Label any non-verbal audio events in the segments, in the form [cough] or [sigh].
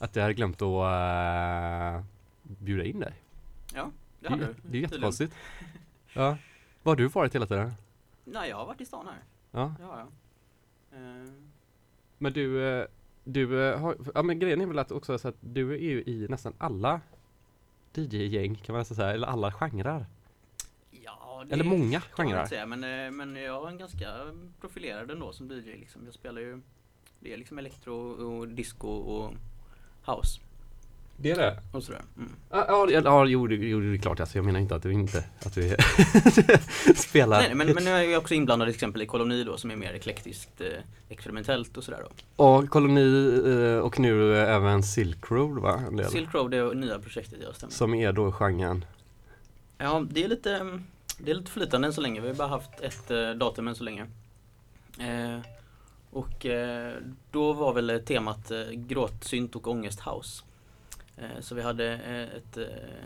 att jag hade glömt att uh, bjuda in dig. Ja, det hade du. det är jättekonstigt. [laughs] Ja. Var har du varit hela tiden? Nej, jag har varit i stan här. Ja. Det har jag. Eh, Men du, eh, du har, ja men grejen är väl att också så att du är ju i nästan alla DJ-gäng kan man nästan säga, eller alla genrer. ja, det Eller många genrer. säga, men, men jag är ganska profilerad ändå som DJ liksom. Jag spelar ju Det är liksom elektro och disco och house Det är det? och sådär. Mm. Ja, ja, ja, ja jo, det, jo, det är klart alltså. Jag menar inte att du inte, att du [laughs] spelar. Nej, men, men nu är jag också inblandad till exempel i koloni då som är mer eklektiskt eh, experimentellt och sådär då. Och koloni eh, och nu även Silk Road va? Silk Road är nya projektet jag stämmer. Som är då genren. Ja, det är lite mm, Det är lite flytande än så länge. Vi har bara haft ett eh, datum än så länge. Eh, och eh, då var väl eh, temat eh, gråtsynt och ångest house. Eh, så vi hade ett,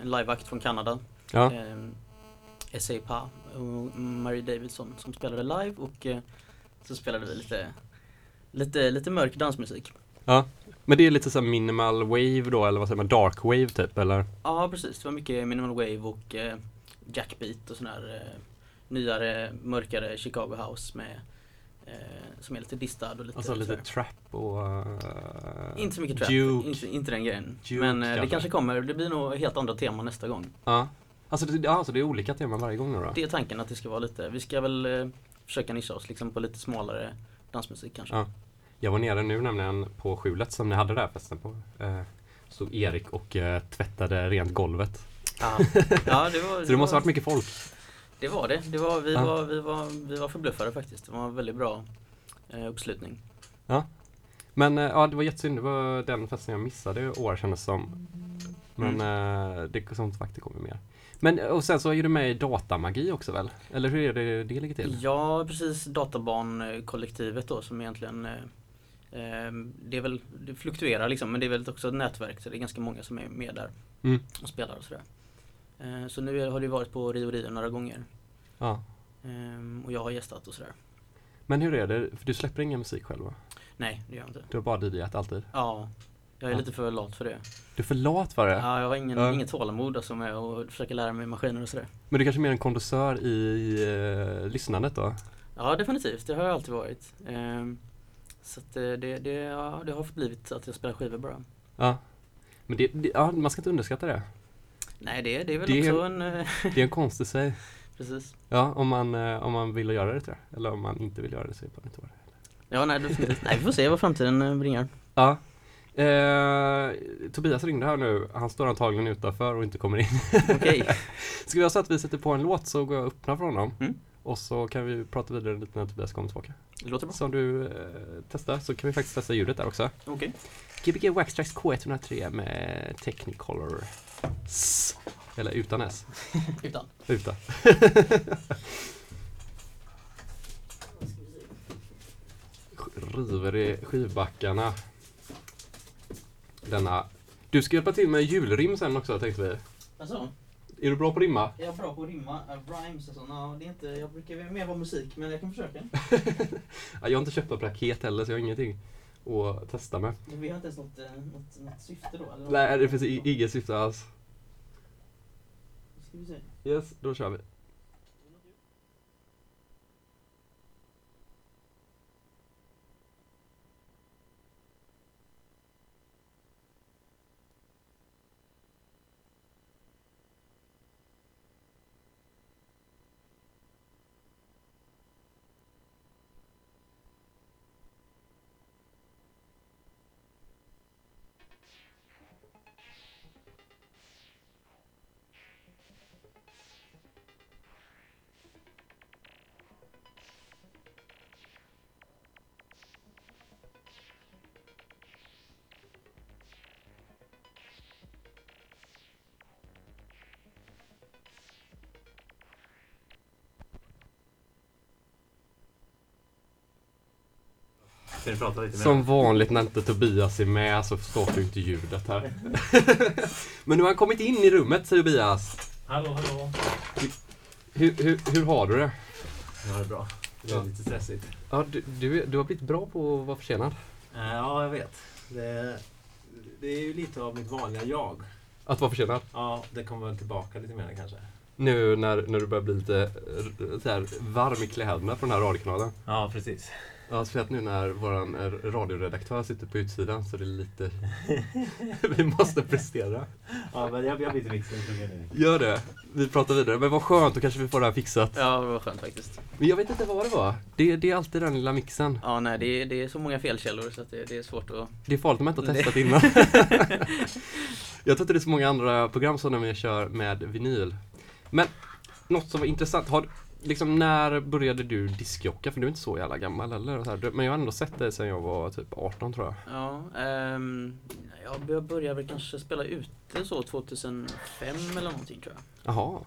en liveakt från Kanada. Ja. S.A. Pa och Marie Davidson som spelade live och så spelade vi lite Lite, lite mörk dansmusik. ja. Men det är lite så här minimal wave då, eller vad säger man? Dark wave typ, eller? Ja precis, det var mycket minimal wave och jackbeat och sån här nyare, mörkare Chicago house med som är lite distad och lite Alltså lite trap och... eh, Inte så mycket trap, Juke. inte, inte den grejen. Juke Men eh, det kanske. kanske kommer, det blir nog helt andra teman nästa gång. Ja. Alltså det, alltså det är olika teman varje gång nu då? Det är tanken att det ska vara lite, vi ska väl eh, försöka nischa oss liksom på lite smalare dansmusik kanske. Ja. Jag var nere nu nämligen på skjulet som ni hade där festen på. Eh, stod Erik och eh, tvättade rent golvet. Ja, [laughs] ja det var Så det måste ha var, varit mycket folk. Det var det, det var, vi, Ja. var, vi, var, vi var förbluffade faktiskt. Det var en väldigt bra eh, uppslutning. Men eh, ja, det var jättesynd. Det var den festen jag missade i år kändes som. Men eh, det som sagt, det kommer mer. Men eh, och sen så är du med i datamagi också väl? Eller hur är det det ligger till? Ja precis, databarnkollektivet då som egentligen eh, eh, Det är väl, det fluktuerar liksom men det är väl också ett nätverk så det är ganska många som är med där Mm. och spelar och sådär. Eh, så nu har det varit på Rio Rio några gånger Ja. eh, och jag har gästat och sådär. Men hur är det? För du släpper ingen musik själv va? Nej det gör jag inte. Du har bara DJat alltid? Ja, jag är Ja. lite för lat för det. Du är för lat för det? Ja, jag har ingen, Ja. inget tålamod alltså med att försöka lära mig maskiner och sådär. Men du är kanske är mer en kondensör i eh, lyssnandet då? Ja definitivt, det har jag alltid varit. Ehm, så att det, det, det, ja, det har blivit att jag spelar skivor bara. Ja. Men det, det, ja, man ska inte underskatta det. Nej det, det är väl Det också en... eh, Det är en konst i sig. [laughs] Precis. Ja, om man, eh, om man vill göra det tror jag. Eller om man inte vill göra det så är bara inte det. Ja nej definitivt. Nej vi får se vad framtiden eh, bringar. Ja. Eh, Tobias ringde här nu. Han står antagligen utanför och inte kommer in. [laughs] Okej. [laughs] Ska vi göra så att vi sätter på en låt så går jag och öppnar för honom. Mm. Och så kan vi prata vidare lite när Tobias kommer tillbaka. Det låter bra. Så om du eh, testar så kan vi faktiskt testa ljudet där också. Okej. Gbg Waxtrax K103 med Technicolor. S. Eller utan S. [laughs] Utan. Utan. [laughs] River i skivbackarna. Denna. Du ska hjälpa till med julrim sen också tänkte vi. Alltså, Är du bra på att rimma? jag är bra på att rimma. Uh, rhymes och sånt. Ja, det är inte, jag brukar mer vara musik men jag kan försöka. [laughs] Ja, jag har inte köpt något paket heller så jag har ingenting att testa med. Vi har inte ens något, eh, något, något syfte då eller? Nej, det finns inget syfte alls. Ska vi se. Yes, då kör vi. Ni prata lite mer? Som vanligt när inte Tobias är med så startar ju inte ljudet här. [laughs] Men nu har han kommit in i rummet Tobias. Hallå, hallå. Hur, hur, hur har du det? Ja, det är bra. Det är Ja. lite stressigt. Ja, du, du, du har blivit bra på att vara försenad. Eh, Ja, jag vet. Det, det är ju lite av mitt vanliga jag. Att vara försenad? Ja, det kommer väl tillbaka lite mer kanske. Nu när, när du börjar bli lite eh, så här, varm i kläderna på den här radiokanalen. Ja, precis. Ja, speciellt nu när vår radioredaktör sitter på utsidan så det är lite... [laughs] vi måste prestera. Ja, men jag, jag byter mixen. Gör det. Vi pratar vidare. Men vad skönt, då kanske vi får det här fixat. Ja, det var skönt faktiskt. Men jag vet inte vad det var. Det, det är alltid den lilla mixen. Ja, nej, det är, det är så många felkällor så att det, det är svårt att... Det är farligt om man inte har testat innan. [laughs] jag tror inte det är så många andra program som när vi kör med vinyl. Men något som var intressant. Har, liksom, när började du diskjocka? För du är inte så jävla gammal eller? Så här, Men jag har ändå sett dig sedan jag var typ 18 tror jag. Ja, ehm, jag började väl kanske spela ute så 2005 eller någonting tror jag. Jaha.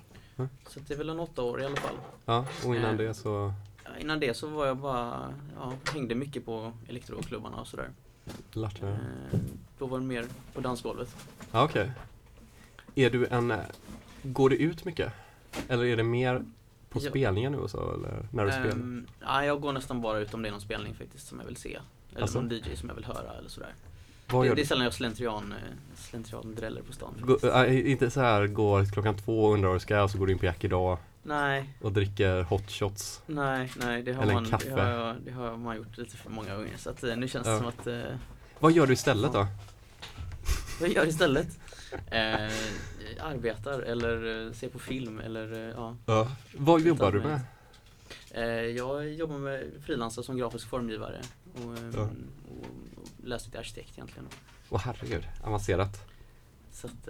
Så att det är väl en åtta år i alla fall. Ja, och innan Eh. det så... Innan det så var jag bara, ja, hängde mycket på elektroklubbarna och sådär. Lart, ja, Eh, Då var det mer på dansgolvet. Ja, okej. Är du en... Går du ut mycket? Eller är det mer på Ja. spelningar nu och så? Eller när du spelar? Ehm, ja, jag går nästan bara ut om det är någon spelning faktiskt som jag vill se. Eller Alltså? någon DJ som jag vill höra eller sådär. Det, det är sällan jag slentrian, eh, slentrian dräller på stan. Gå, äh, inte så här går klockan två och undrar vad du ska och så går du in på Jack idag Nej, och dricker hot shots. nej, nej. Det har, Eller en man, kaffe. det, har, jag- det har man gjort lite för många gånger. Så att, eh, nu känns det Ja. som att eh, Vad gör du istället då? Vad jag gör istället? Eh, arbetar eller eh, ser på film eller eh, ja. Ja. Vad jobbar du Utan med? Eh, jag jobbar med frilansar som grafisk formgivare och, eh, Ja. och, och läser till arkitekt egentligen. Åh herregud, avancerat. Så att,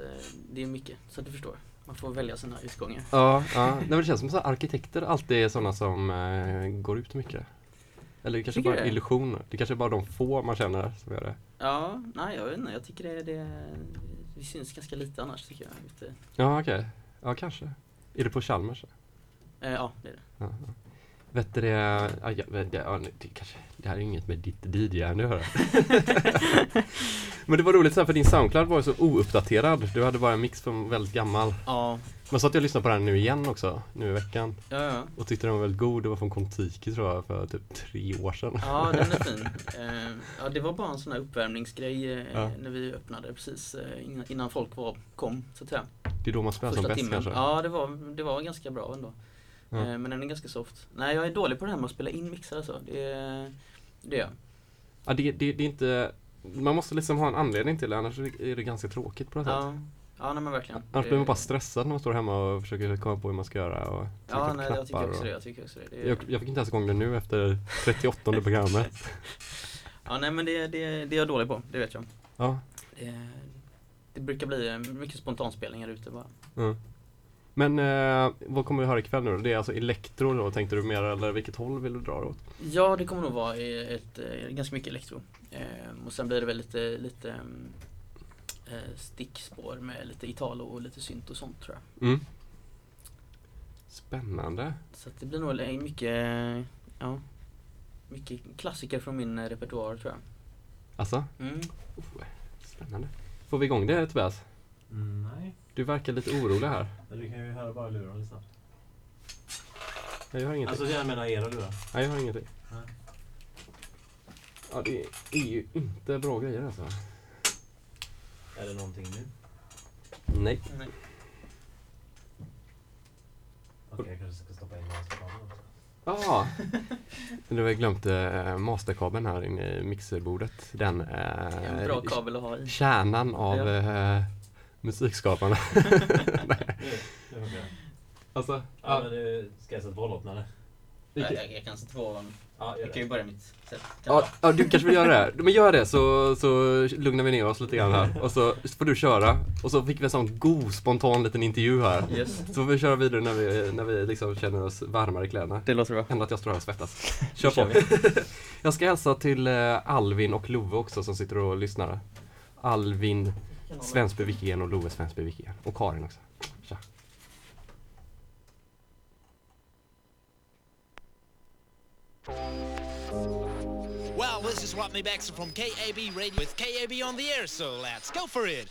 det är mycket, så att du förstår. Man får välja sina utgångar. Ja, ja. Nej, men det känns som att arkitekter alltid är sådana som eh, går ut mycket. Eller det kanske Tycker bara är det? illusion. Det kanske är bara de få man känner som gör det. Ja, nej jag vet inte. Jag tycker det, det, det syns ganska lite annars tycker jag. Ute. Ja, okej. Ja, kanske. Är det på Chalmers? Eh, ja, det är det. Ja, ja. Vet du det, ja, det, ja, det, kanske, det här är inget med ditt DJ-ärende att höra. [laughs] Men det var roligt så här, för din Soundcloud var ju så ouppdaterad. Du hade bara en mix från väldigt gammal. Ja, Men så att jag lyssnade på den nu igen också, nu i veckan. ja, ja. Och tyckte den var väldigt god. Det var från Kontiki tror jag, för typ tre år sedan. Ja, den är fin. [laughs] Eh, ja, det var bara en sån här uppvärmningsgrej eh, Ja. när vi öppnade precis eh, innan, folk var, kom, så att säga. Det är då man spelar som bäst timmen. kanske. Ja, det var, det var ganska bra ändå. Men den är ganska soft. Nej, jag är dålig på det här med att spela in mixar alltså. Det, det är jag. Ja, det, det, det är inte... Man måste liksom ha en anledning till det, annars är det ganska tråkigt på något sätt. Ja, nej, men verkligen. Annars blir man bara stressad när man står hemma och försöker komma på hur man ska göra och trycka Ja, på nej, jag tycker också det. Jag tycker också det. det är, Jag, jag fick inte ens igång det nu efter 38 programmet. [laughs] ja, nej, men det, det, det är jag dålig på. Det vet jag. Ja, Det, det brukar bli eh, mycket spontanspelningar ute bara. ja. Men eh, vad kommer vi höra ikväll nu då? Det är alltså elektro då tänkte du mer eller vilket håll vill du dra då? Ja, det kommer nog vara i ett, eh, ganska mycket elektro. Eh, och sen blir det väl lite, lite mm, stickspår med lite Italo och lite synt och sånt tror jag. Mm. Spännande. Så att det blir nog eh, mycket, eh, ja, mycket klassiker från min eh, repertoar tror jag. Alltså, Mm. oh, spännande. Får vi igång det Tobias? Mm, nej, Du verkar lite orolig här. men du kan ju höra bara lurar lite snabbt. Nej, jag har ingenting. Alltså jag menar era lurar. Nej, jag har ingenting. Nej. Ja, det är ju inte bra grejer alltså. Är det någonting nu? Nej. Nej. Okej, jag kanske ska stoppa in masterkabeln också. Ja. [laughs] Du har glömt eh, masterkabeln här inne i mixerbordet. Den Det är en eh, bra kabel att ha i. kärnan av Ja. eh, musikskaparna. [laughs] Alltså, Ja, ja, men du, ska jag sätta på låten eller? Jag, jag, kan sätta på, Ja, jag kan ju börja mitt sätt. ja, ja, du kanske vill göra det? Men gör det så, så lugnar vi ner oss lite grann här. Och så får du köra. Och så fick vi en sån god spontan liten intervju här. Yes. Så får vi köra vidare när vi, när vi liksom känner oss varmare i kläderna. Det låter bra. Ändå att jag står här och svettas. [laughs] Kör på. [laughs] jag ska hälsa till eh, Alvin och Love också som sitter och lyssnar. Alvin Svensby Wikigren och Love Svensby Wikigren. Och Karin också. Well, this is Rodney Baxter from KAB Radio with KAB on the air, so let's go for it.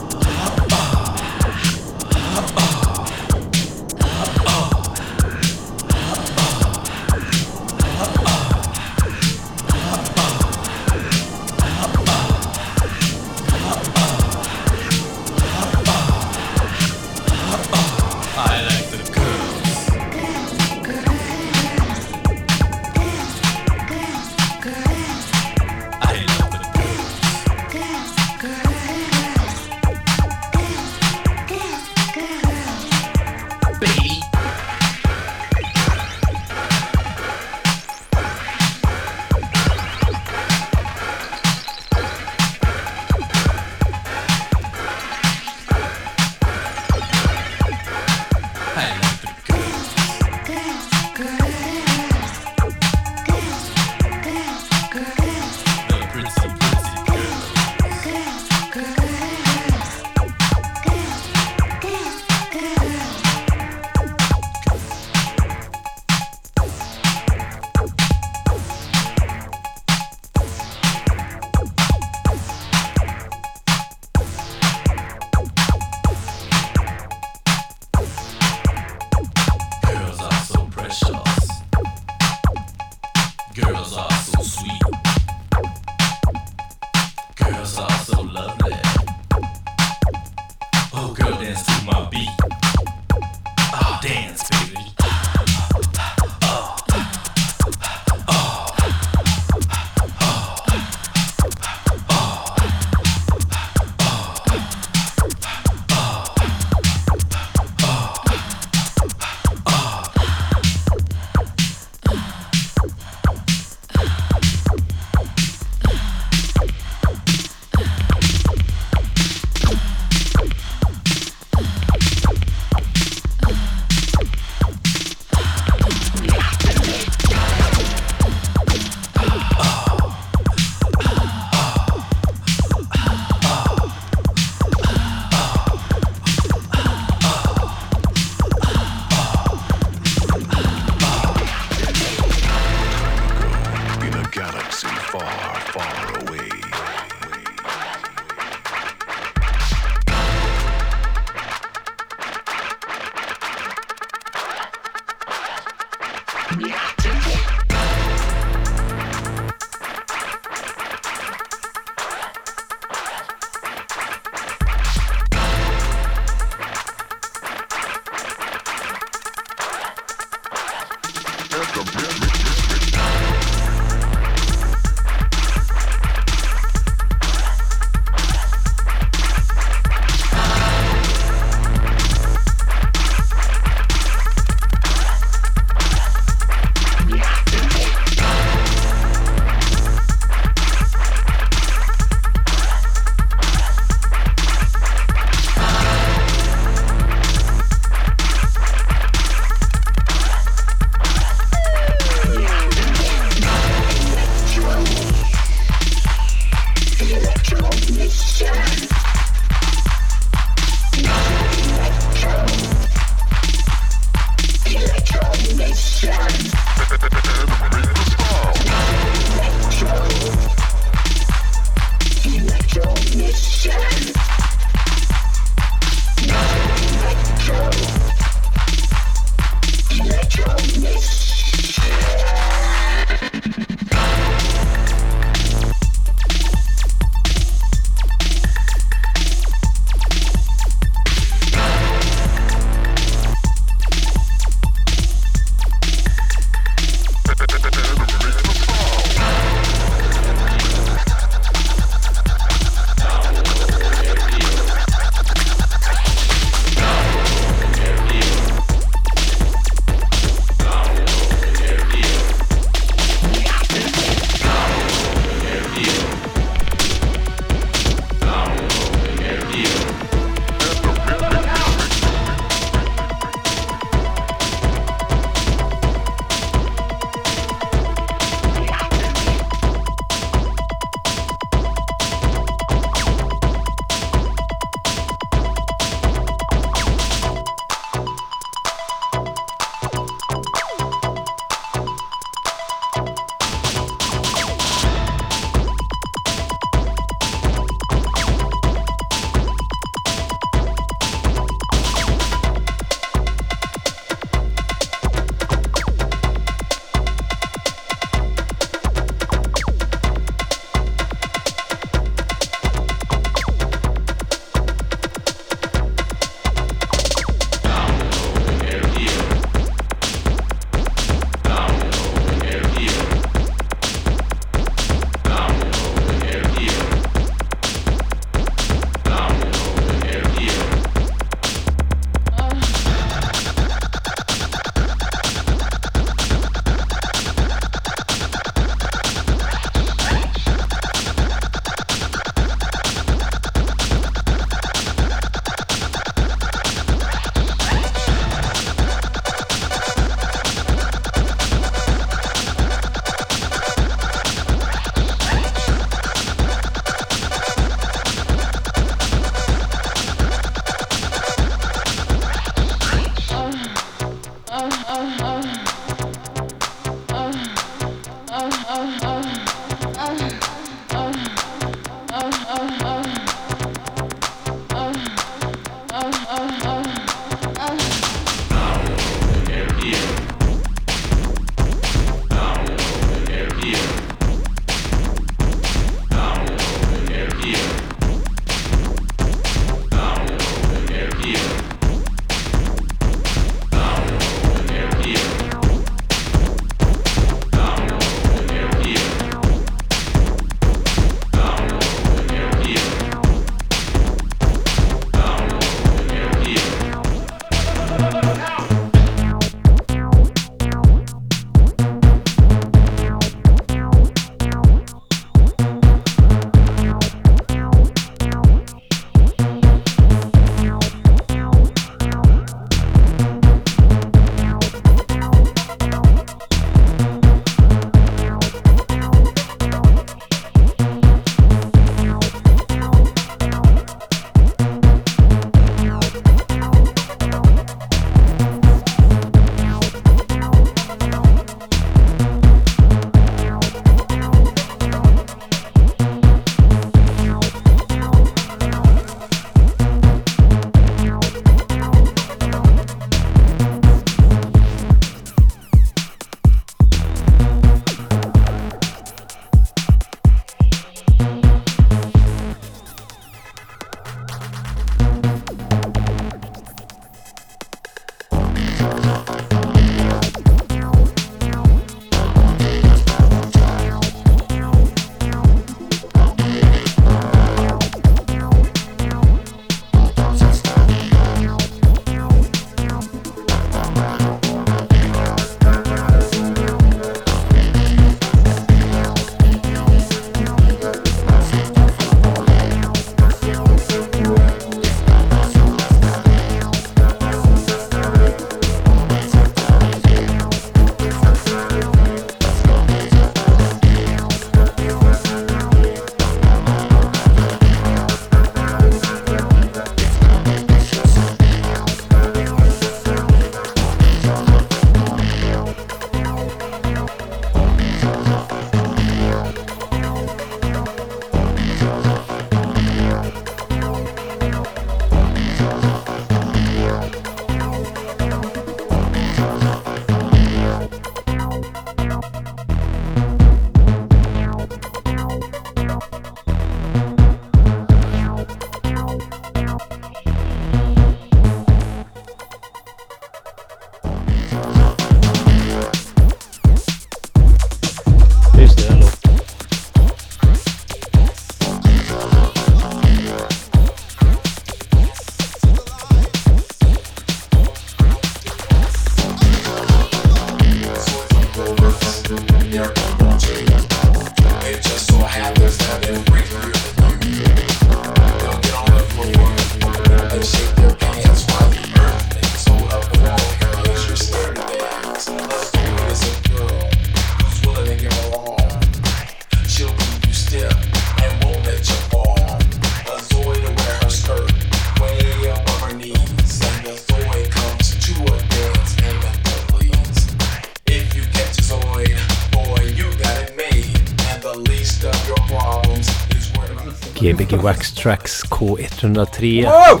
Tracks K103. Wow!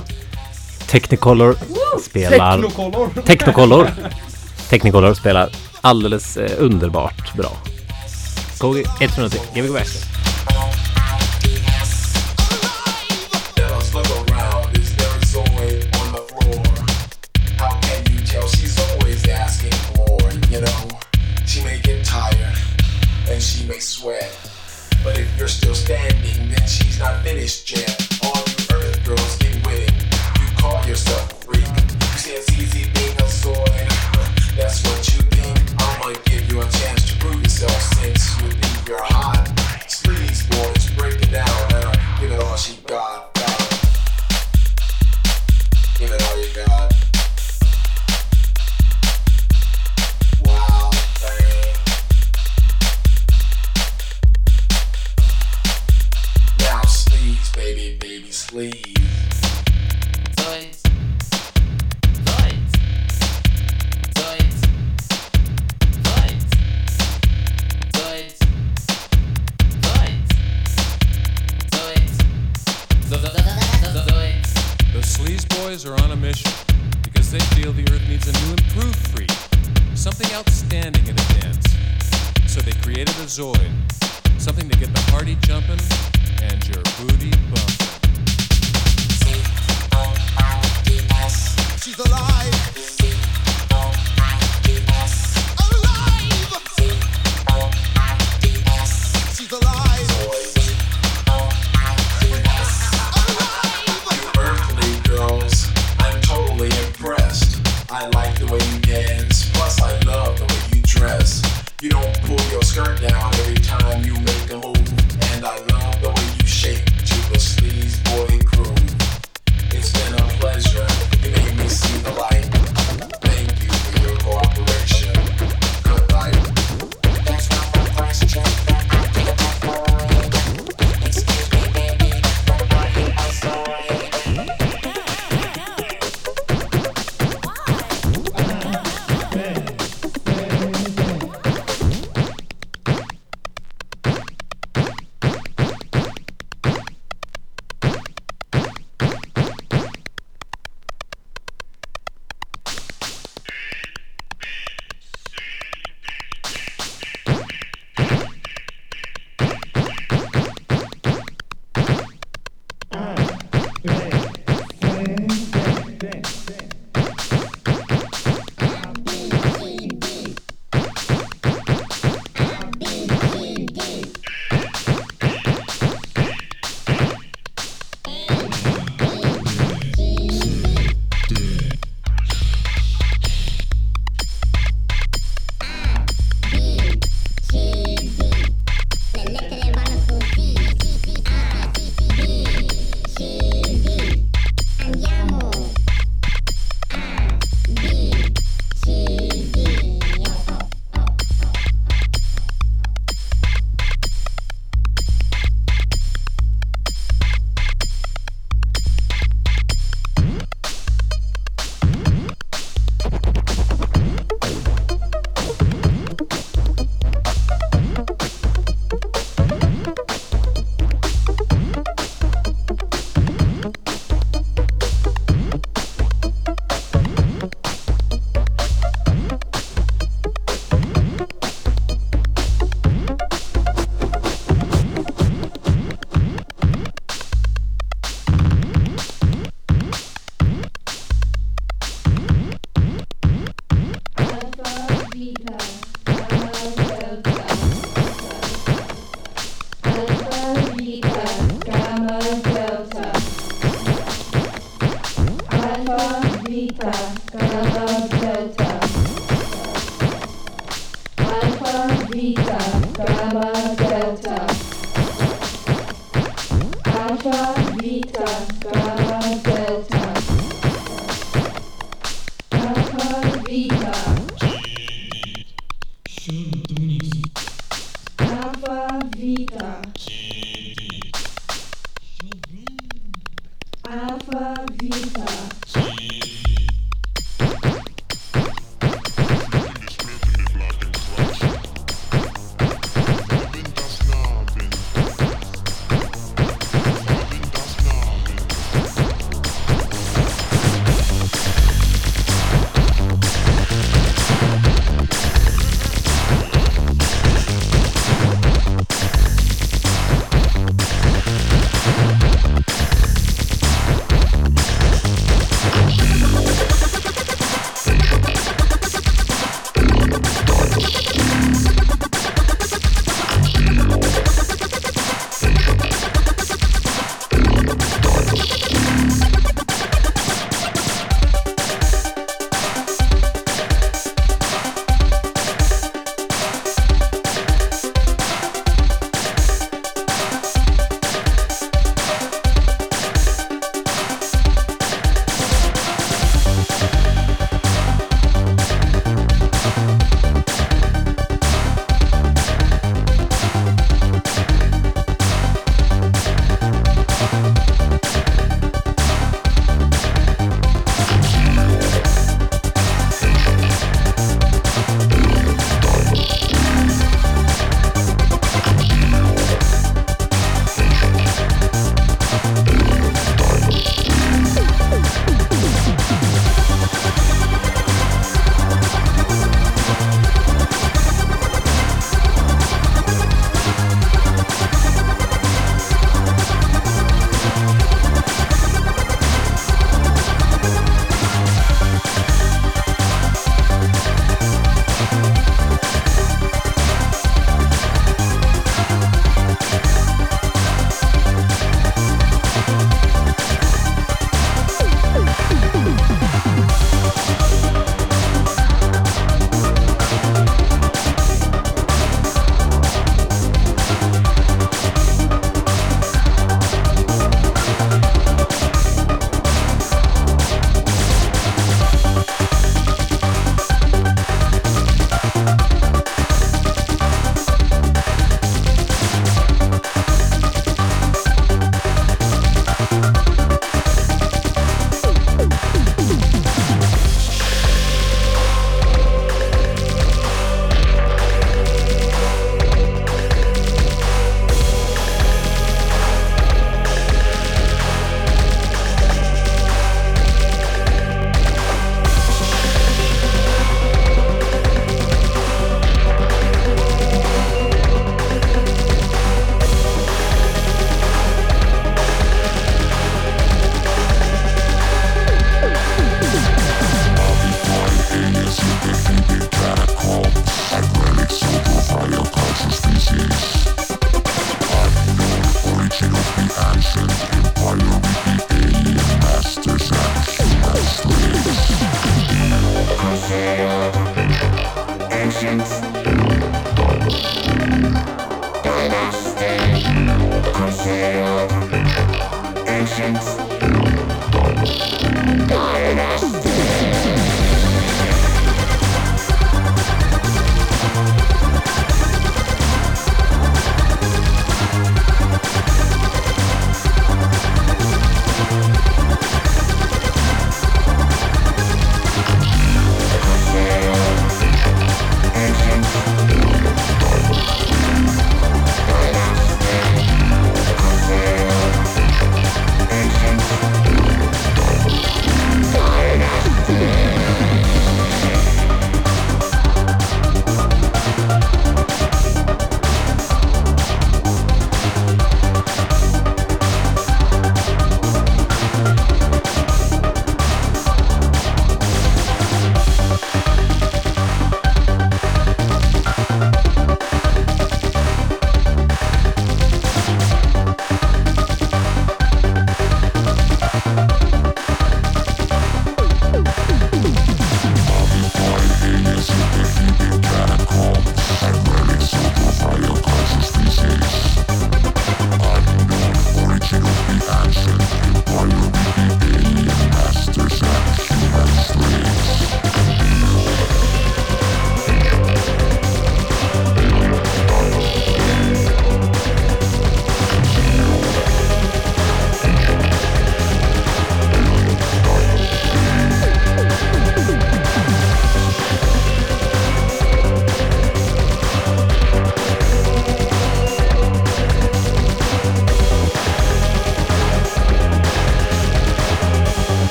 Technicolor spelar... Technocolor! [laughs] Technicolor spelar alldeles eh, underbart bra. K103, give GBG Bash.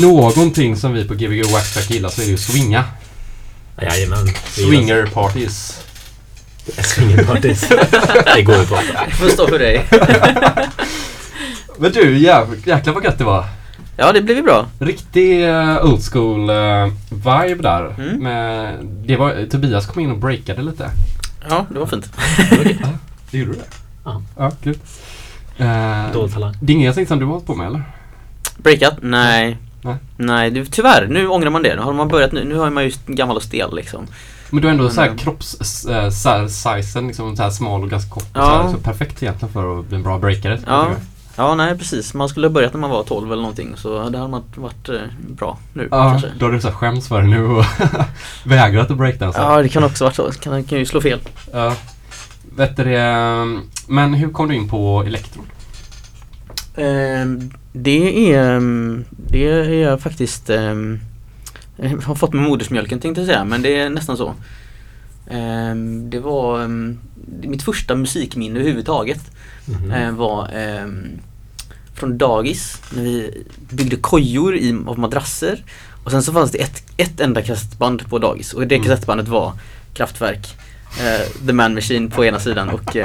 Någonting som vi på Gbg Waxtrack gillar så är det ju swinga. Jajamän. Swinger parties. Swingerpartys. det går ju på. Det får stå för dig. Men du, jäklar vad gött det var. Ja, det blev ju bra. Riktig uh, old school uh, vibe där. Mm. Med, det var, Tobias kom in och breakade lite. Ja, det var fint. Det gjorde du det? Ja. Ja, kul. Uh, Dold talang. det är ingenting som du har hållit på med eller? Breakat? Nej. Nej. Nej, det, tyvärr. Nu ångrar man det. Nu har man börjat nu. Nu har man ju gammal och stel liksom. Men du har ändå Men, så här eh, kroppssizen, liksom så här smal och ganska kort. Ja. Så, här, så perfekt egentligen för att bli en bra breakare. Ja. Ja, nej precis. Man skulle ha börjat när man var 12 eller någonting. Så det hade man varit eh, bra nu Ja, kanske. då har du så skäms för det nu och [laughs] vägrat att breakdansa. Ja, det kan också varit så. Kan, kan ju slå fel. Ja. Vet du det, men hur kom du in på elektro? Ehm, det är ehm, Det är faktiskt ehm, Jag har fått med modersmjölken tänkte jag säga men det är nästan så. Det var mitt första musikminne överhuvudtaget. Mhm. eh, var från dagis när vi byggde kojor i, av madrasser. Och sen så fanns det ett, ett enda kassettband på dagis och det Mm. kassettbandet var Kraftwerk, eh, The Man Machine på ena sidan och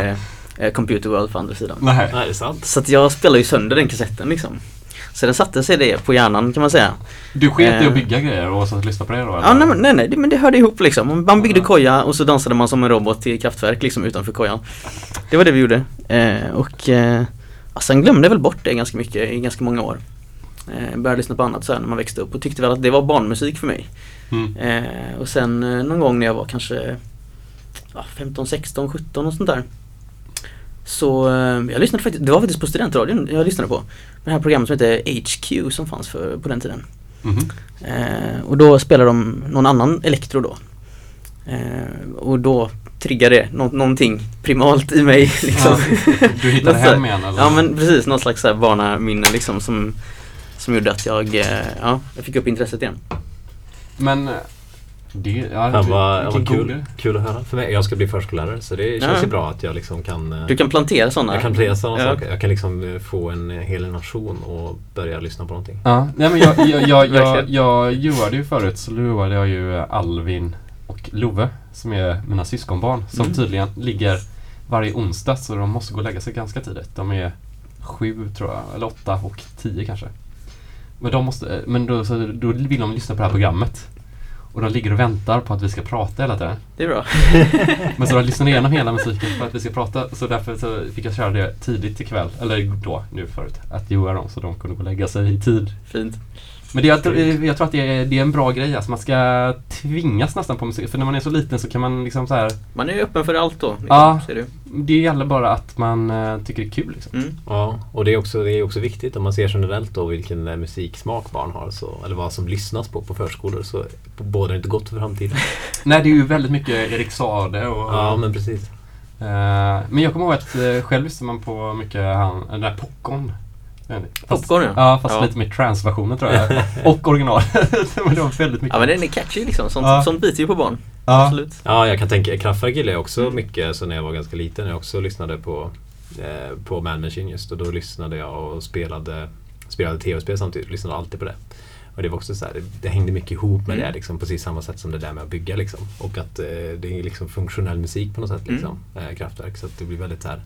eh, eh, Computer World på andra sidan. Nej. Nej, det är sant. Så att jag spelade ju sönder den kassetten liksom. Så den satte sig det på hjärnan kan man säga. Du sket i Eh. att bygga grejer och så att lyssna på det då? Ja, eller? nej, men- nej, nej, det- men det hörde ihop liksom. Man byggde Ja. koja och så dansade man som en robot till kraftverk liksom utanför kojan. Det var det vi gjorde. Eh, och eh, ja, sen glömde jag väl bort det ganska mycket i ganska många år. Eh, började lyssna på annat sen när man växte upp och tyckte väl att det var barnmusik för mig. Mm. Eh, och sen eh, någon gång när jag var kanske ja, 15, 16, 17 och sånt där. Så eh, jag lyssnade faktiskt, det var faktiskt på studentradion jag lyssnade på. Det här programmet som heter HQ som fanns för, på den tiden. Mhm. Eh, och då spelade de någon annan elektro då. Eh, och då triggade det nå- någonting primalt i mig [laughs] liksom. Ja, du hittade hem igen eller? Ja men precis, något slags barnaminne liksom som Som gjorde att jag, eh, ja, jag fick upp intresset igen. Men det, ja, Fan vad, vad kul, kul att höra. För mig, jag ska bli förskollärare så det känns ju bra att jag liksom kan eh, Du kan plantera sådana. Jag kan plantera sådana Ja. saker. Jag kan liksom eh, få en eh, hel nation och börja lyssna på någonting. Ja, nej men jag, jag, jag, jag, [laughs] Verkligen. jag joade ju förut så joade jag ju Alvin och Love som är mina syskonbarn som Mm. tydligen ligger varje onsdag så de måste gå och lägga sig ganska tidigt. De är sju tror jag, eller åtta och tio kanske. Men, de måste, men då, så, då vill de lyssna på det här programmet. Och de ligger och väntar på att vi ska prata hela tiden. Det är bra. [laughs] Men så de lyssnar igenom hela [laughs] musiken för att vi ska prata. Så därför så fick jag köra det tidigt ikväll. Eller då, nu förut. Att joa dem så de kunde gå och lägga sig i tid. Fint. Men det, jag, tror- jag tror att det är, det är en bra grej. Alltså man ska tvingas nästan på musik. För när man är så liten så kan man liksom så här. Man är ju öppen för allt då. Liksom, Ja. Ser du. Det gäller bara att man eh, tycker det är kul. Liksom. Mm. Ja, och det är också, det är också viktigt om man ser generellt då vilken eh, musiksmak barn har. Så, eller vad som lyssnas på på förskolor så bådar det inte gott för framtiden. [laughs] Nej, det är ju väldigt mycket Erik Saade och... Ja, men precis. eh, men jag kommer ihåg att själv lyssnar man på mycket han, den där Popcorn. Popcorn, ja. Ja, fast Ja. lite mer trans-versionen tror jag. [laughs] och original. [laughs] men det var väldigt mycket. Ja men den är catchy liksom. Sånt, Ja. sånt biter ju på barn. Ja. Absolut. Ja, jag kan tänka, Kraftwerk gillade jag också mycket så när jag var ganska liten. Jag också lyssnade på, eh, på Man Machine just och då lyssnade jag och spelade, spelade tv-spel samtidigt. Lyssnade alltid på det. Och det var också så här, det, det hängde mycket ihop med Mm. det liksom, precis samma sätt som det där med att bygga liksom. Och att eh, det är liksom funktionell musik på något sätt liksom, eh, Kraftwerk. Så att det blir väldigt så här,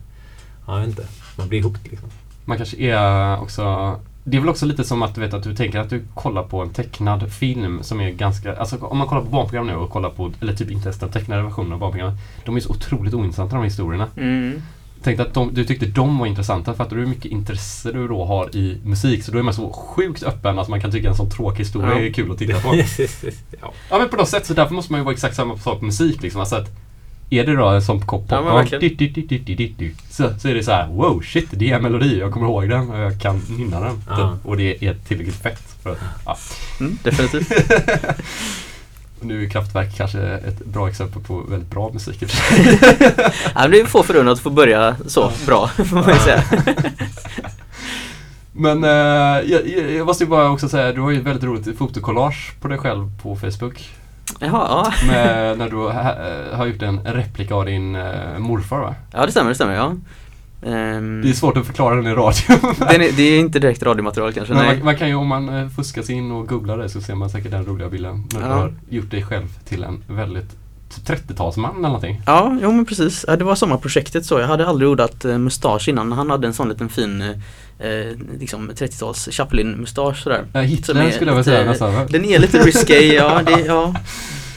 ja jag vet inte, man blir ihop liksom. Man kanske är också det är väl också lite som att du vet att du tänker att du kollar på en tecknad film som är ganska, alltså om man kollar på barnprogram nu och kollar på, eller typ inte ens den tecknade versionen av barnprogram. De är så otroligt ointressanta de här historierna. Mm. Tänkte att de, du tyckte de var intressanta. Fattar du hur mycket intresse du då har i musik? Så då är man så sjukt öppen att man kan tycka en sån tråkig historia Ja. är kul att titta på. [laughs] ja. Ja men på något sätt så därför måste man ju vara exakt samma sak med musik liksom. Alltså att är det då en sån kopp Ja, popcorn, verkligen. dit, så, så är det så här: wow shit det är en melodi, jag kommer ihåg den och jag kan nynna den. Ja. Typ. Och det är tillräckligt fett. För att, ja. Mm, definitivt. [laughs] Nu är Kraftwerk kanske ett bra exempel på väldigt bra musik. [laughs] ja, det är få förunnat att få börja så bra, [laughs] får man ju säga. Men eh, jag jag måste ju bara också säga, du har ju ett väldigt roligt fotokollage på dig själv på Facebook. Jaha, ja. Med, när du ha, har gjort en replika av din eh, morfar va? Ja det stämmer, det stämmer. Ja. Ehm, Det är svårt att förklara den i radio. [laughs] den är, det är inte direkt radiomaterial kanske, Men man, man kan ju om man eh, fuskar sig in och googlar det så ser man säkert den roliga bilden. När du Ja. har gjort dig själv till en väldigt 30-talsman eller någonting. Ja, jo men precis. Ja, det var sommarprojektet så. Jag hade aldrig odlat eh, mustasch innan. Han hade en sån liten fin eh, liksom 30-tals Chaplin-mustasch sådär. Eh, Hitler skulle jag väl säga nästan. Den är lite risky, [laughs] ja, det, ja.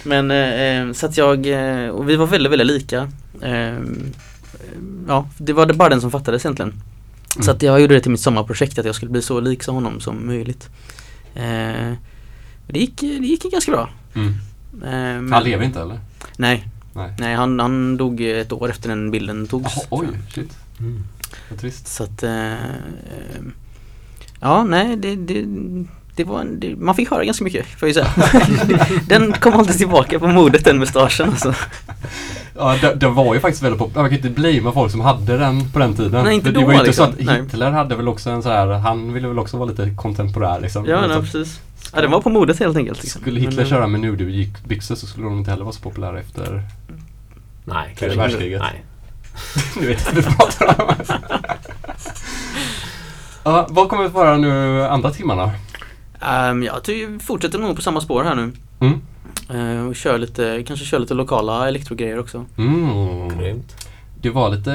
Men eh, eh, så att jag, eh, och vi var väldigt, väldigt lika. Eh, ja, det var det bara den som fattades egentligen. Så att jag gjorde det till mitt sommarprojekt att jag skulle bli så lik som honom som möjligt. Eh, det, gick, det gick ganska bra. Mm. Eh, men- Han lever inte eller? Nej. Nej. Nej, han, han dog ett år efter den bilden togs. Jaha, oj, shit. Mm. Vad trist. Så att eh, Ja, nej det, det, det var en, det, Man fick höra ganska mycket får jag säga. [laughs] den kom alltid tillbaka på modet den mustaschen alltså. Ja, det, det var ju faktiskt väldigt populärt. Man kan inte blamea folk som hade den på den tiden. Nej, inte det, det då, var ju inte liksom. så att Nej. Hitler hade väl också en så här, han ville väl också vara lite kontemporär liksom. Ja, nej, så- precis. Ja, den var på modet helt enkelt. Liksom. Skulle Hitler eh, köra med nude-byxor så skulle de inte heller vara så populära efter Nej, Tredje världskriget. Nej. [laughs] Du vet vad du pratar om. [laughs] ja, vad kommer vi få höra nu andra timmarna? ehm, jag fortsätter nog på samma spår här nu. Mm. Eh, och kör lite, kanske kör lite lokala elektrogrejer också. Mm. Grymt. Du var lite,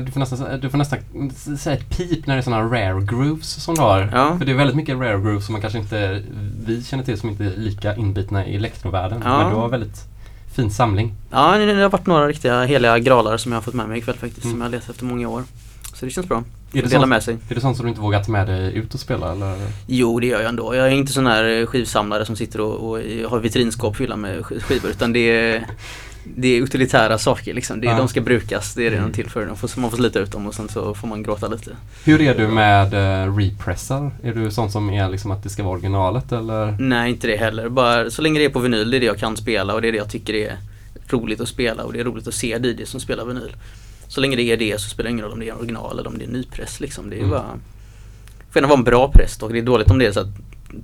du får nästan, du får nästan säga ett pip när det är sådana rare grooves som du har. Ja. För det är väldigt mycket rare grooves som man kanske inte, vi känner till som inte är lika inbitna i elektrovärlden. Ja. Men du har väldigt fin samling. Ja, det, det har varit några riktiga heliga gralar som jag har fått med mig ikväll faktiskt. Mm. Som jag har letat efter många år. Så det känns bra. Är det, sånt, med sig. är det sånt som du inte vågar ta med dig ut och spela eller? Jo, det gör jag ändå. Jag är inte sån här skivsamlare som sitter och, och har vitrinskåp fyllda med sk- skivor utan det är det är utilitära saker liksom. Det är, Ja. De ska brukas, det är det Mm. de till för. Får, man får slita ut dem och sen så får man gråta lite. Hur är du med uh, repressar? Är du sån som är liksom att det ska vara originalet eller? Nej, inte det heller. Bara så länge det är på vinyl, det är det jag kan spela och det är det jag tycker är roligt att spela och det är roligt att se DJs som spelar vinyl. Så länge det är det så spelar det ingen roll om det är original eller om det är nypress liksom. Det är Mm. bara får gärna vara en bra press och det är dåligt om det är så att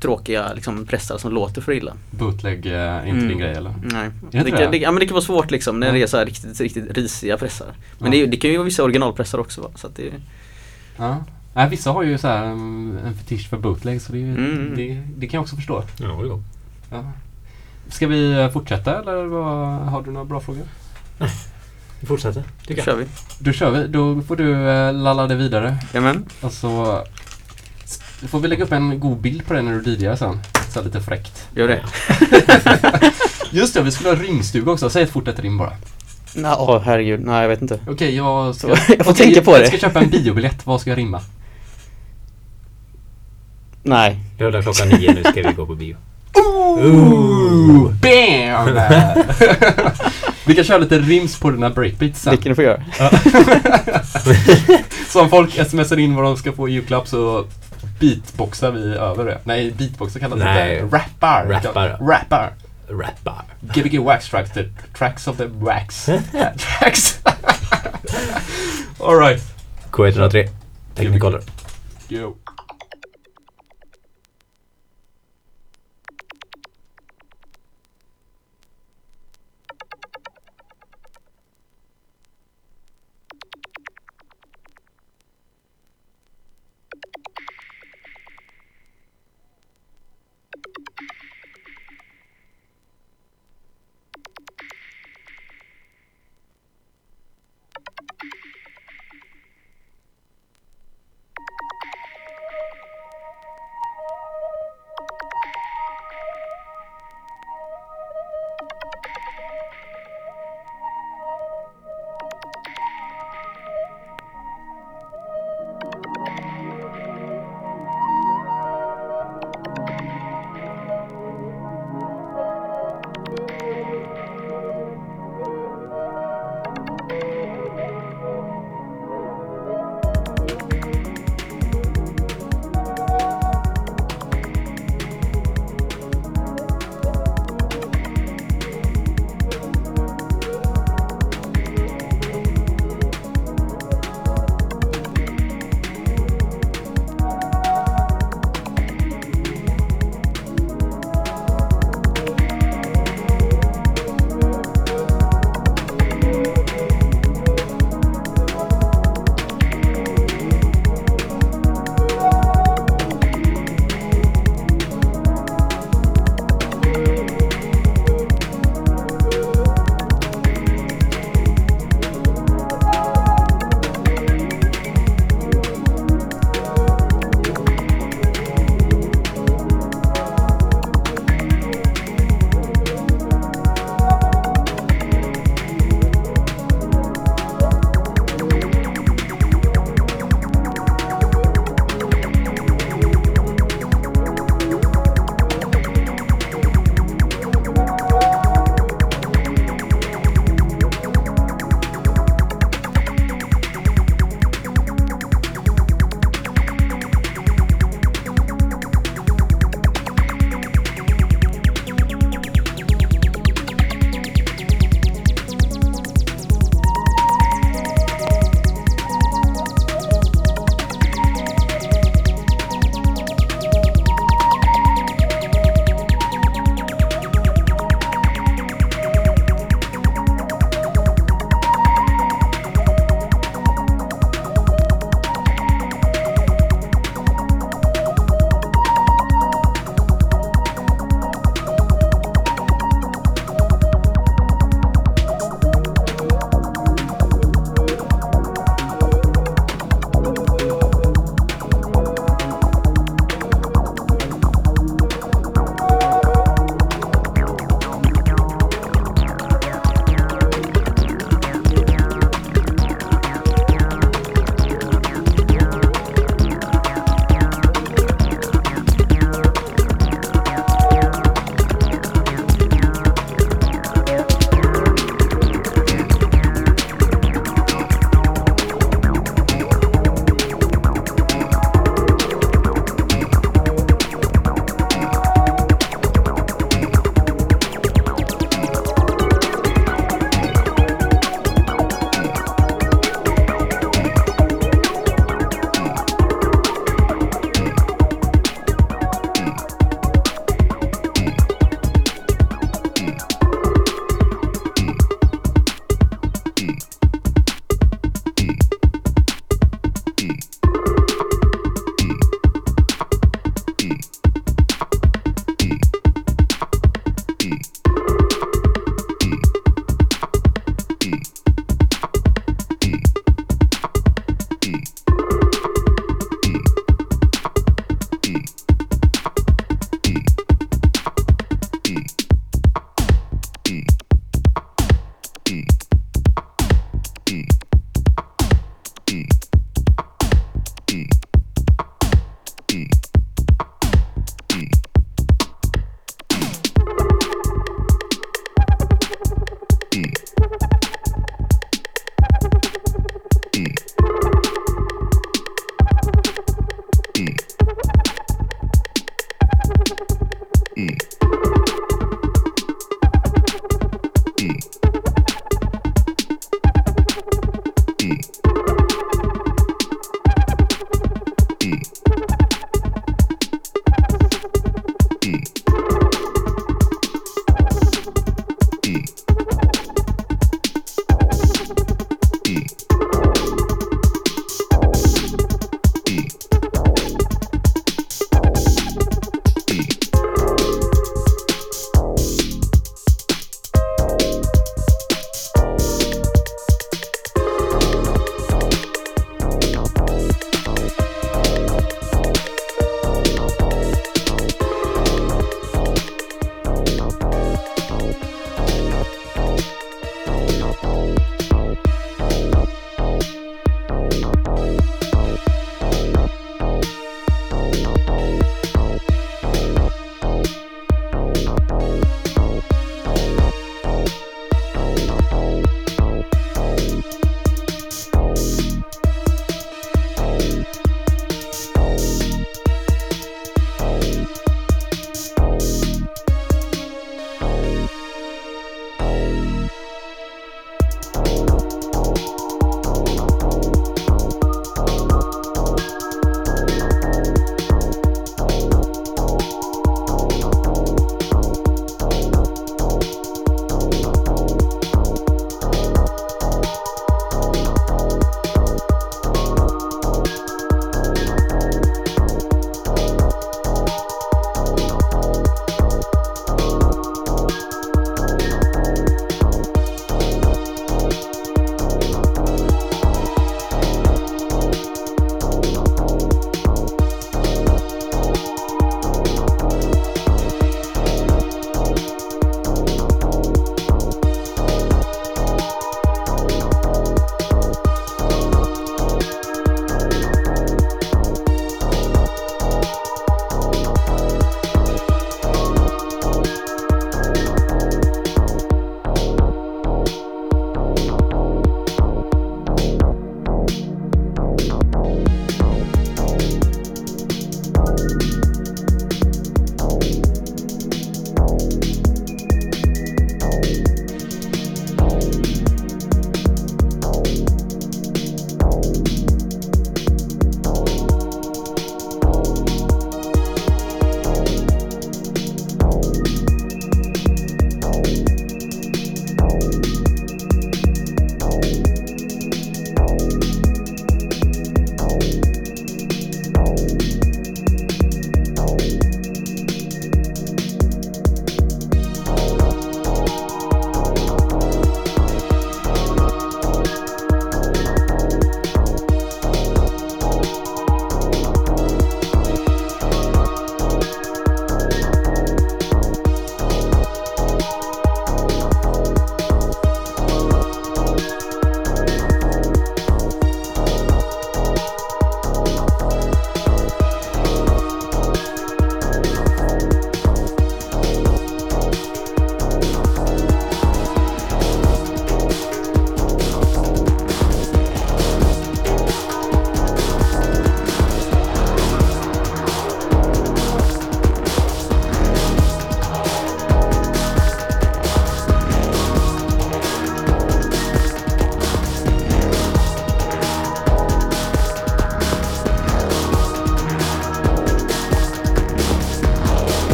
tråkiga liksom, pressar som låter för illa. Bootleg eh, är inte Mm. din grej eller? Nej. det Det, inte kan, det? ja, men det kan vara svårt liksom när Ja. det är så här riktigt, riktigt risiga pressar. Men Ja. det, det kan ju vara vissa originalpressar också. Va? Så att det, Ja. Nej, vissa har ju så här um, en fetisch för bootleg så det, ju- Mm. det, det kan jag också förstå. Ja, det går. Ja. Ska vi eh, fortsätta eller vad, har du några bra frågor? [laughs] Vi fortsätter, då kör vi. Då kör vi. Då får du eh, lalla det vidare. Jajamän. Och så s- får vi lägga upp en god bild på det när du DJar sen. Så lite fräckt. Gör det. [laughs] Just det, vi skulle ha ringstuga också. Säg ett fort ett rim bara. Nå, åh, herregud. Nej, jag vet inte. Okej, jag ska... [laughs] Jag får Okej, tänka på Jag det. ska köpa en biobiljett. Vad ska jag rimma? Nej. Lördag klockan nio nu ska vi gå på bio. Ooh! Bam! [laughs] vi kan köra lite rims på dina breakbeats sen. Det kan du få göra. Så om folk smsar in vad de ska få i julklapp så beatboxar vi över det. Nej, beatboxar kallas det Nej. inte. Rappar. Rappar. Rappar. Rappar. Gbg Wax Tracks, the tracks of the wax. [laughs] tracks. Alright. K103. Technicolor. Yo.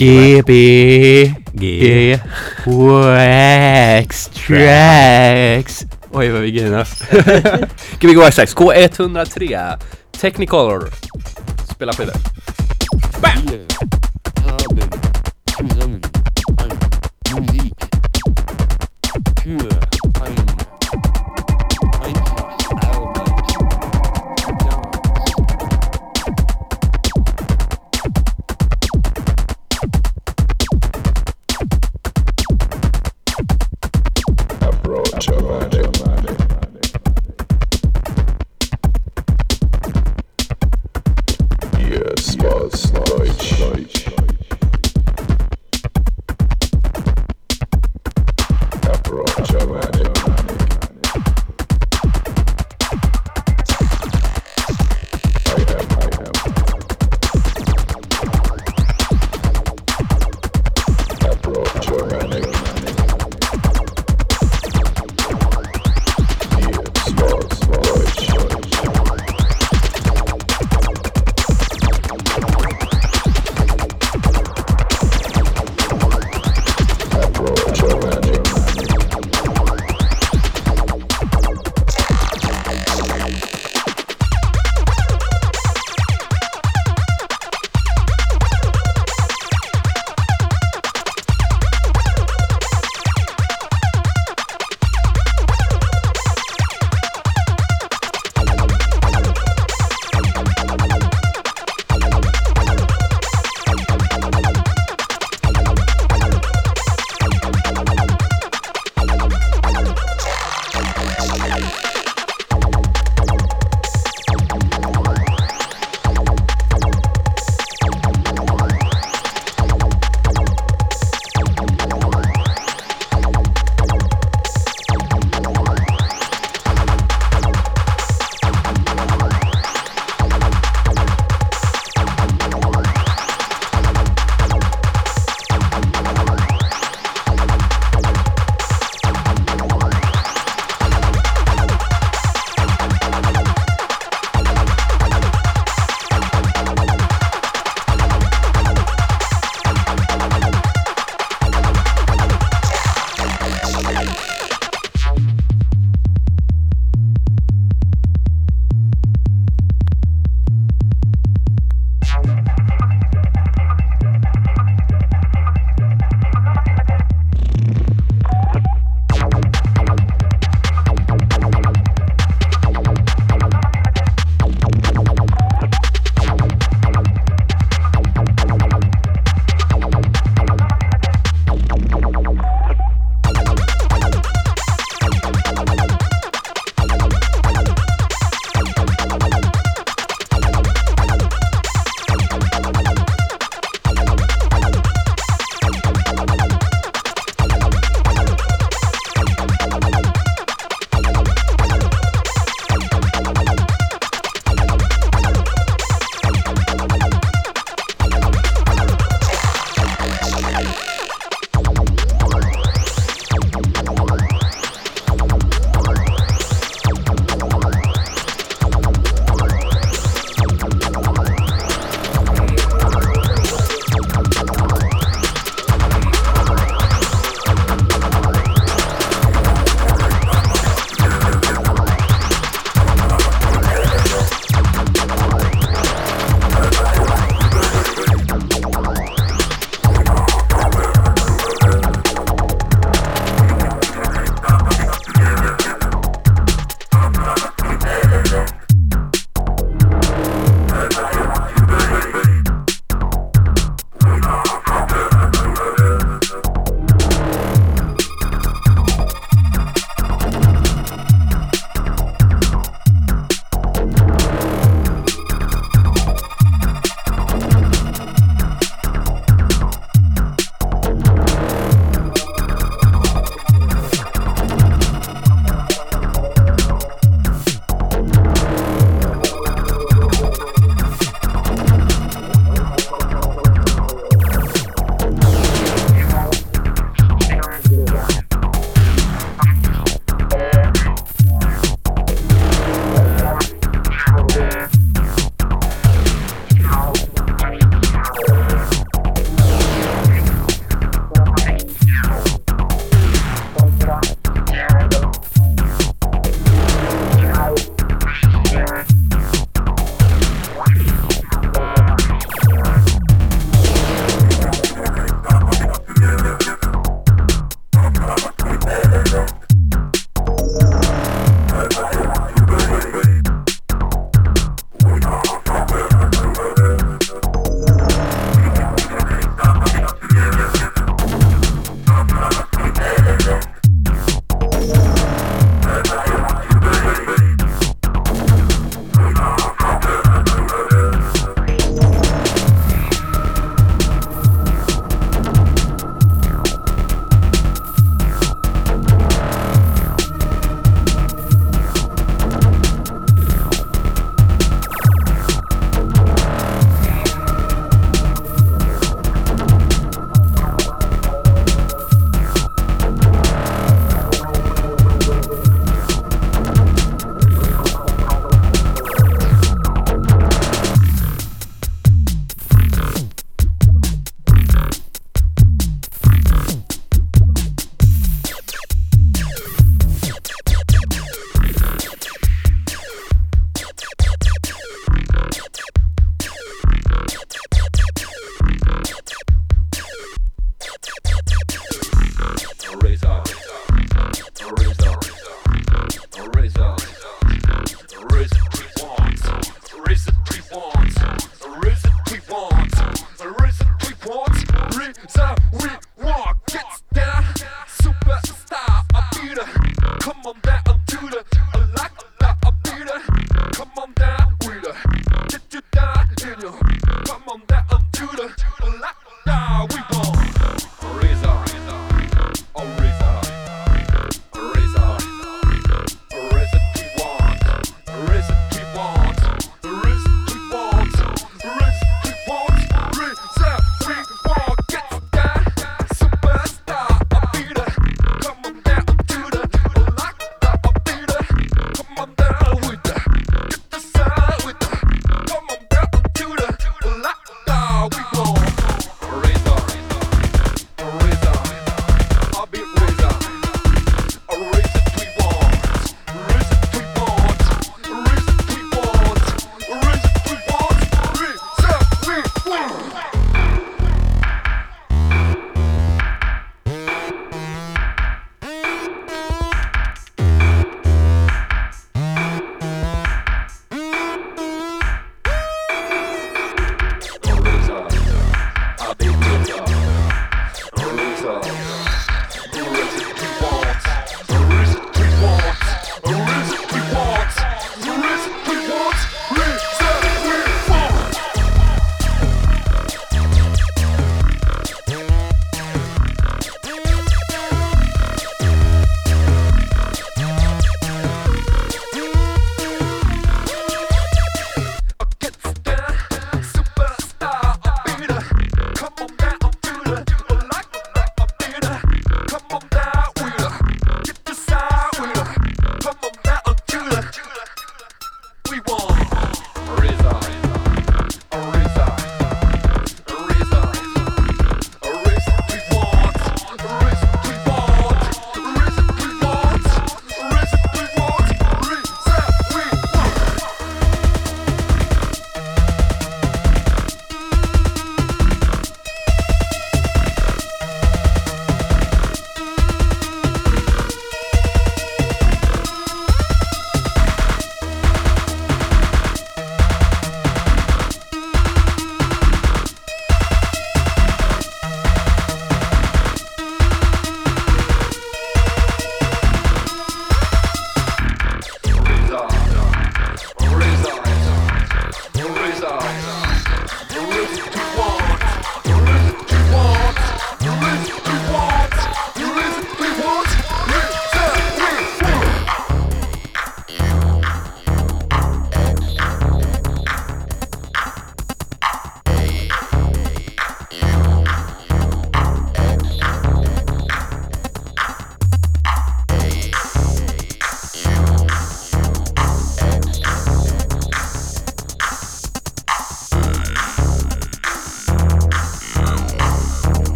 GB G. Wax Tracks. Oj vad vi grinar. [laughs] Gbg Wax Tracks? K103 Technicolor. Spela skivor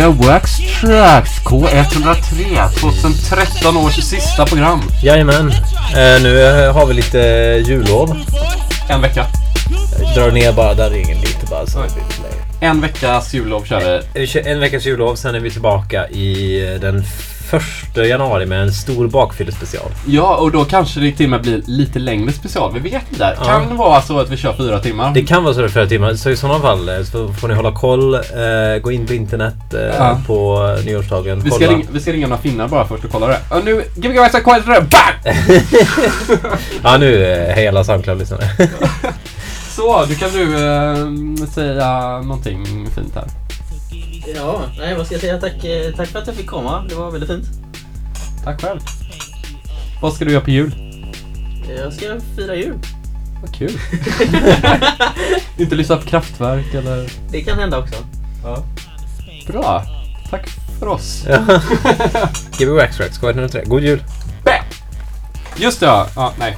Wax Tracks K103 2013 års sista program. Jajamän. Eh, nu eh, har vi lite jullov. En vecka. Drar ner bara där ringen lite bara så det blir lite längre. En veckas jullov kör vi. Kör En veckas jullov, sen är vi tillbaka i eh, den första januari med en stor bakfyllespecial. Ja, och då kanske det till och med blir lite längre special. Vi vet inte. Ja. Kan det vara så att vi kör fyra timmar? Det kan vara så i flera timmar, så i sådana fall eh, så får ni hålla koll. Eh, gå in på internet eh, Ja. på nyårsdagen. Vi ska, ringa, vi ska ringa några finnar bara först och kolla det. Och nu, Gbg West K103, BANG! [laughs] ja, nu eh, hej alla Soundcloud-lyssnare. [laughs] Så, du kan du eh, säga någonting fint här. Ja, nej vad ska jag säga? Tack, eh, tack för att jag fick komma. Det var väldigt fint. Tack själv. Vad ska du göra på jul? Jag ska fira jul. Vad kul. [laughs] Inte lyssna på kraftverk eller? Det kan hända också. Bra. Tack för oss. Gbg Waxtrax, K103. God jul! Just det, ja nej.